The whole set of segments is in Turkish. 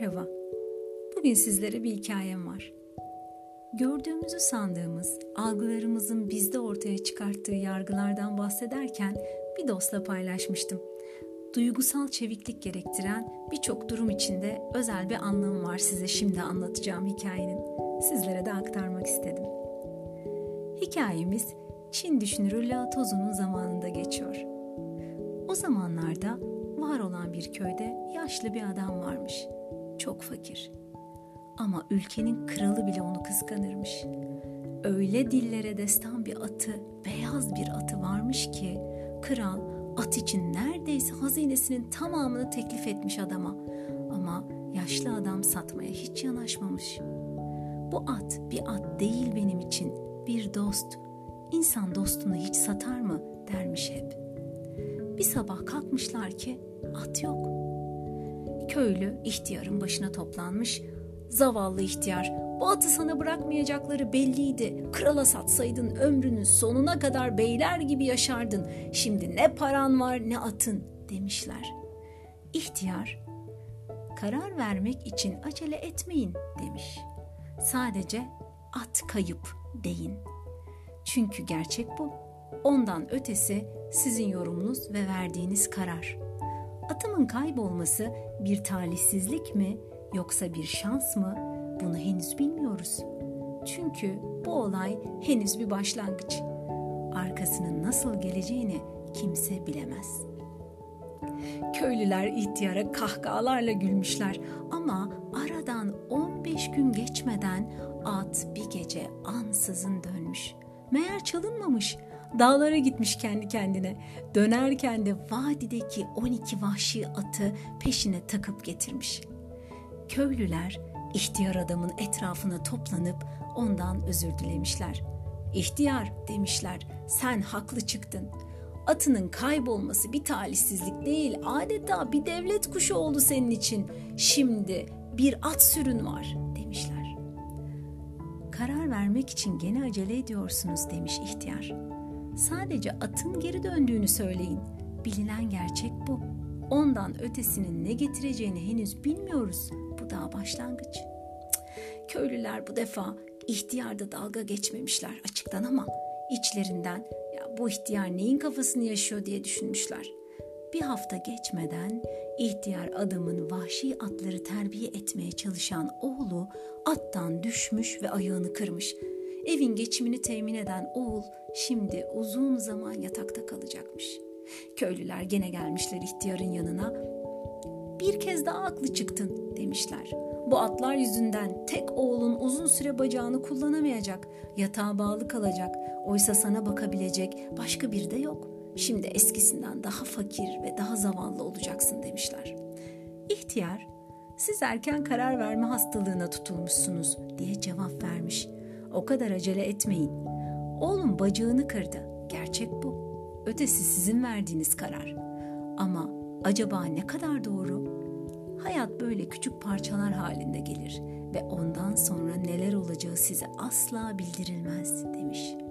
Merhaba. Bugün sizlere bir hikayem var. Gördüğümüzü sandığımız, algılarımızın bizde ortaya çıkarttığı yargılardan bahsederken bir dostla paylaşmıştım. Duygusal çeviklik gerektiren birçok durum içinde özel bir anlamı var size şimdi anlatacağım hikayenin. Sizlere de aktarmak istedim. Hikayemiz Çin düşünürü Lao Tzu'nun zamanında geçiyor. O zamanlarda var olan bir köyde yaşlı bir adam varmış. Çok fakir. Ama ülkenin kralı bile onu kıskanırmış. Öyle dillere destan bir atı, beyaz bir atı varmış ki kral at için neredeyse hazinesinin tamamını teklif etmiş adama. Ama yaşlı adam satmaya hiç yanaşmamış. Bu at bir at değil benim için, bir dost. İnsan dostunu hiç satar mı dermiş hep. Bir sabah kalkmışlar ki at yok. Köylü ihtiyarın başına toplanmış. Zavallı ihtiyar, bu atı sana bırakmayacakları belliydi. Krala satsaydın ömrünün sonuna kadar beyler gibi yaşardın. Şimdi ne paran var ne atın demişler. İhtiyar, karar vermek için acele etmeyin demiş. Sadece at kayıp deyin. Çünkü gerçek bu. Ondan ötesi sizin yorumunuz ve verdiğiniz karar. Atımın kaybolması bir talihsizlik mi yoksa bir şans mı? Bunu henüz bilmiyoruz. Çünkü bu olay henüz bir başlangıç. Arkasının nasıl geleceğini kimse bilemez. Köylüler ihtiyara kahkahalarla gülmüşler ama aradan 15 gün geçmeden at bir gece ansızın dönmüş. Meğer çalınmamış. Dağlara gitmiş kendi kendine. Dönerken de vadideki 12 vahşi atı peşine takıp getirmiş. Köylüler ihtiyar adamın etrafına toplanıp ondan özür dilemişler. İhtiyar demişler sen haklı çıktın. Atının kaybolması bir talihsizlik değil adeta bir devlet kuşu oldu senin için. Şimdi bir at sürün var demişler. Karar vermek için gene acele ediyorsunuz demiş ihtiyar. Sadece atın geri döndüğünü söyleyin. Bilinen gerçek bu. Ondan ötesinin ne getireceğini henüz bilmiyoruz. Bu daha başlangıç. Köylüler bu defa ihtiyarda dalga geçmemişler açıktan ama içlerinden ya bu ihtiyar neyin kafasını yaşıyor diye düşünmüşler. Bir hafta geçmeden ihtiyar adamın vahşi atları terbiye etmeye çalışan oğlu attan düşmüş ve ayağını kırmış. Evin geçimini temin eden oğul şimdi uzun zaman yatakta kalacakmış. Köylüler gene gelmişler ihtiyarın yanına. Bir kez daha aklı çıktın demişler. Bu atlar yüzünden tek oğlun uzun süre bacağını kullanamayacak, yatağa bağlı kalacak. Oysa sana bakabilecek başka bir de yok. Şimdi eskisinden daha fakir ve daha zavallı olacaksın demişler. İhtiyar, siz erken karar verme hastalığına tutulmuşsunuz diye cevap vermiş. O kadar acele etmeyin. Oğlum bacağını kırdı. Gerçek bu. Ötesi sizin verdiğiniz karar. Ama acaba ne kadar doğru? Hayat böyle küçük parçalar halinde gelir ve ondan sonra neler olacağı size asla bildirilmez demiş.''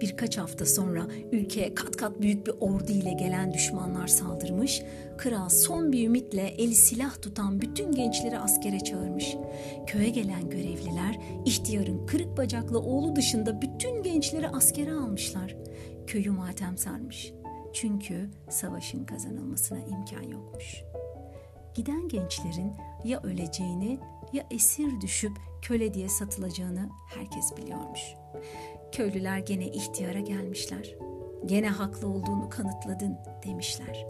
Birkaç hafta sonra ülkeye kat kat büyük bir ordu ile gelen düşmanlar saldırmış. Kral son bir ümitle eli silah tutan bütün gençleri askere çağırmış. Köye gelen görevliler ihtiyarın kırık bacaklı oğlu dışında bütün gençleri askere almışlar. Köyü matem sarmış. Çünkü savaşın kazanılmasına imkan yokmuş. Giden gençlerin ya öleceğini ya esir düşüp köle diye satılacağını herkes biliyormuş. Köylüler gene ihtiyara gelmişler. Gene haklı olduğunu kanıtladın demişler.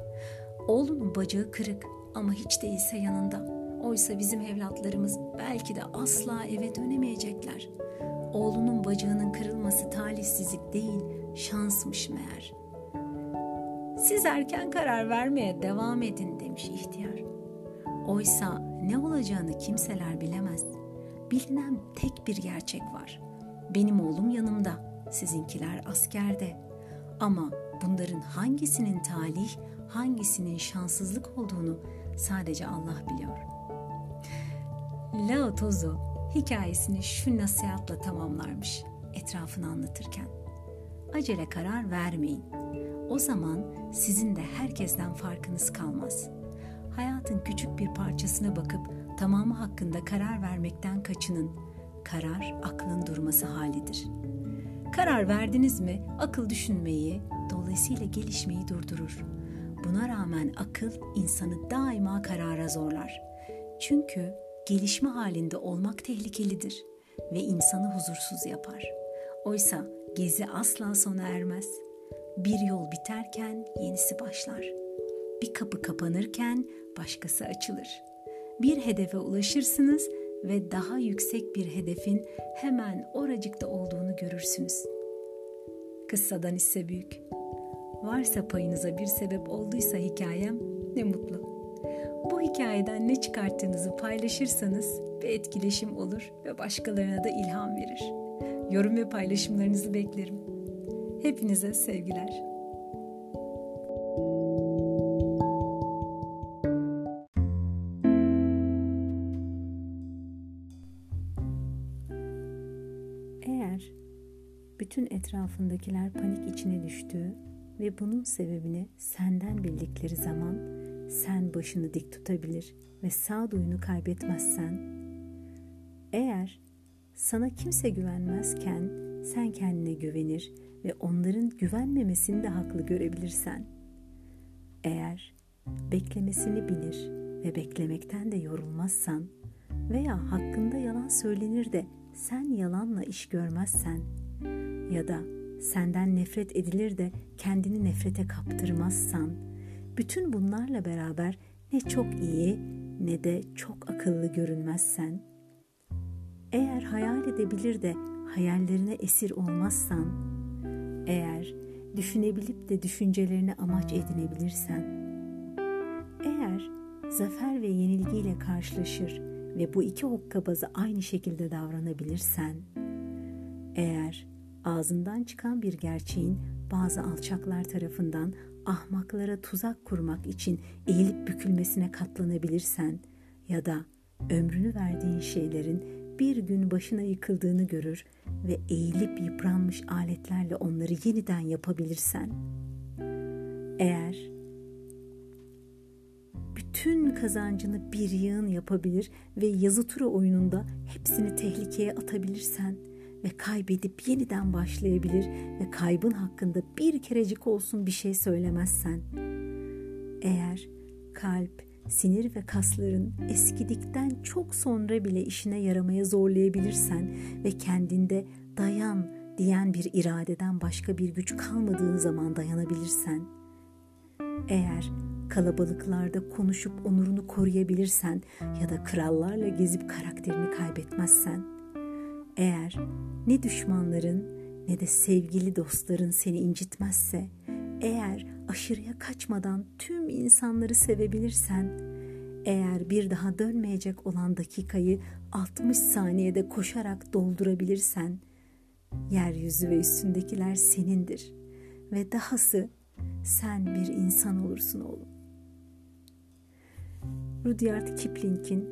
Oğlunun bacağı kırık ama hiç değilse yanında. Oysa bizim evlatlarımız belki de asla eve dönemeyecekler. Oğlunun bacağının kırılması talihsizlik değil, şansmış meğer. Siz erken karar vermeye devam edin demiş ihtiyar. Oysa ne olacağını kimseler bilemez. Bilinen tek bir gerçek var. Benim oğlum yanımda, sizinkiler askerde. Ama bunların hangisinin talih, hangisinin şanssızlık olduğunu sadece Allah biliyor. Lao Tzu hikayesini şu nasihatla tamamlarmış etrafını anlatırken. Acele karar vermeyin. O zaman sizin de herkesten farkınız kalmaz. hayatın küçük bir parçasına bakıp tamamı hakkında karar vermekten kaçının. Karar aklın durması halidir. Karar verdiniz mi akıl düşünmeyi, dolayısıyla gelişmeyi durdurur. Buna rağmen akıl insanı daima karara zorlar. Çünkü gelişme halinde olmak tehlikelidir ve insanı huzursuz yapar. Oysa gezi asla sona ermez. Bir yol biterken yenisi başlar. Bir kapı kapanırken başkası açılır. Bir hedefe ulaşırsınız ve daha yüksek bir hedefin hemen oracıkta olduğunu görürsünüz. Kıssadan ise büyük. Varsa payınıza bir sebep olduysa hikayem ne mutlu. Bu hikayeden ne çıkarttığınızı paylaşırsanız bir etkileşim olur ve başkalarına da ilham verir. Yorum ve paylaşımlarınızı beklerim. Hepinize sevgiler. Eğer bütün etrafındakiler panik içine düştüğü ve bunun sebebini senden bildikleri zaman sen başını dik tutabilir ve sağduyunu kaybetmezsen, eğer sana kimse güvenmezken sen kendine güvenir ve onların güvenmemesini de haklı görebilirsen, eğer beklemesini bilir ve beklemekten de yorulmazsan veya hakkında yalan söylenir de sen yalanla iş görmezsen ya da senden nefret edilir de kendini nefrete kaptırmazsan, bütün bunlarla beraber ne çok iyi ne de çok akıllı görünmezsen, eğer hayal edebilir de hayallerine esir olmazsan, eğer düşünebilip de düşüncelerini amaç edinebilirsen, eğer zafer ve yenilgiyle karşılaşır ve bu iki hokkabazı aynı şekilde davranabilirsen, eğer ağzından çıkan bir gerçeğin bazı alçaklar tarafından ahmaklara tuzak kurmak için eğilip bükülmesine katlanabilirsen ya da ömrünü verdiğin şeylerin bir gün başına yıkıldığını görür ve eğilip yıpranmış aletlerle onları yeniden yapabilirsen eğer bütün kazancını bir yığın yapabilir ve yazı tura oyununda hepsini tehlikeye atabilirsen ve kaybedip yeniden başlayabilir ve kaybın hakkında bir kerecik olsun bir şey söylemezsen, eğer kalp, sinir ve kasların eskidikten çok sonra bile işine yaramaya zorlayabilirsen ve kendinde dayan diyen bir iradeden başka bir güç kalmadığın zaman dayanabilirsen, eğer kalabalıklarda konuşup onurunu koruyabilirsen ya da krallarla gezip karakterini kaybetmezsen, eğer ne düşmanların ne de sevgili dostların seni incitmezse, eğer aşırıya kaçmadan tüm insanları sevebilirsen, eğer bir daha dönmeyecek olan dakikayı 60 saniyede koşarak doldurabilirsen, yeryüzü ve üstündekiler senindir ve dahası sen bir insan olursun oğlum. Rudyard Kipling'in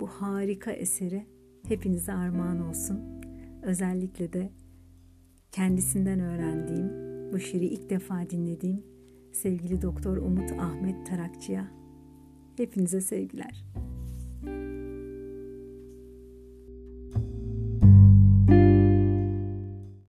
bu harika eseri hepinize armağan olsun. Özellikle de kendisinden öğrendiğim, bu şiiri ilk defa dinlediğim sevgili Doktor Umut Ahmet Tarakçı'ya hepinize sevgiler.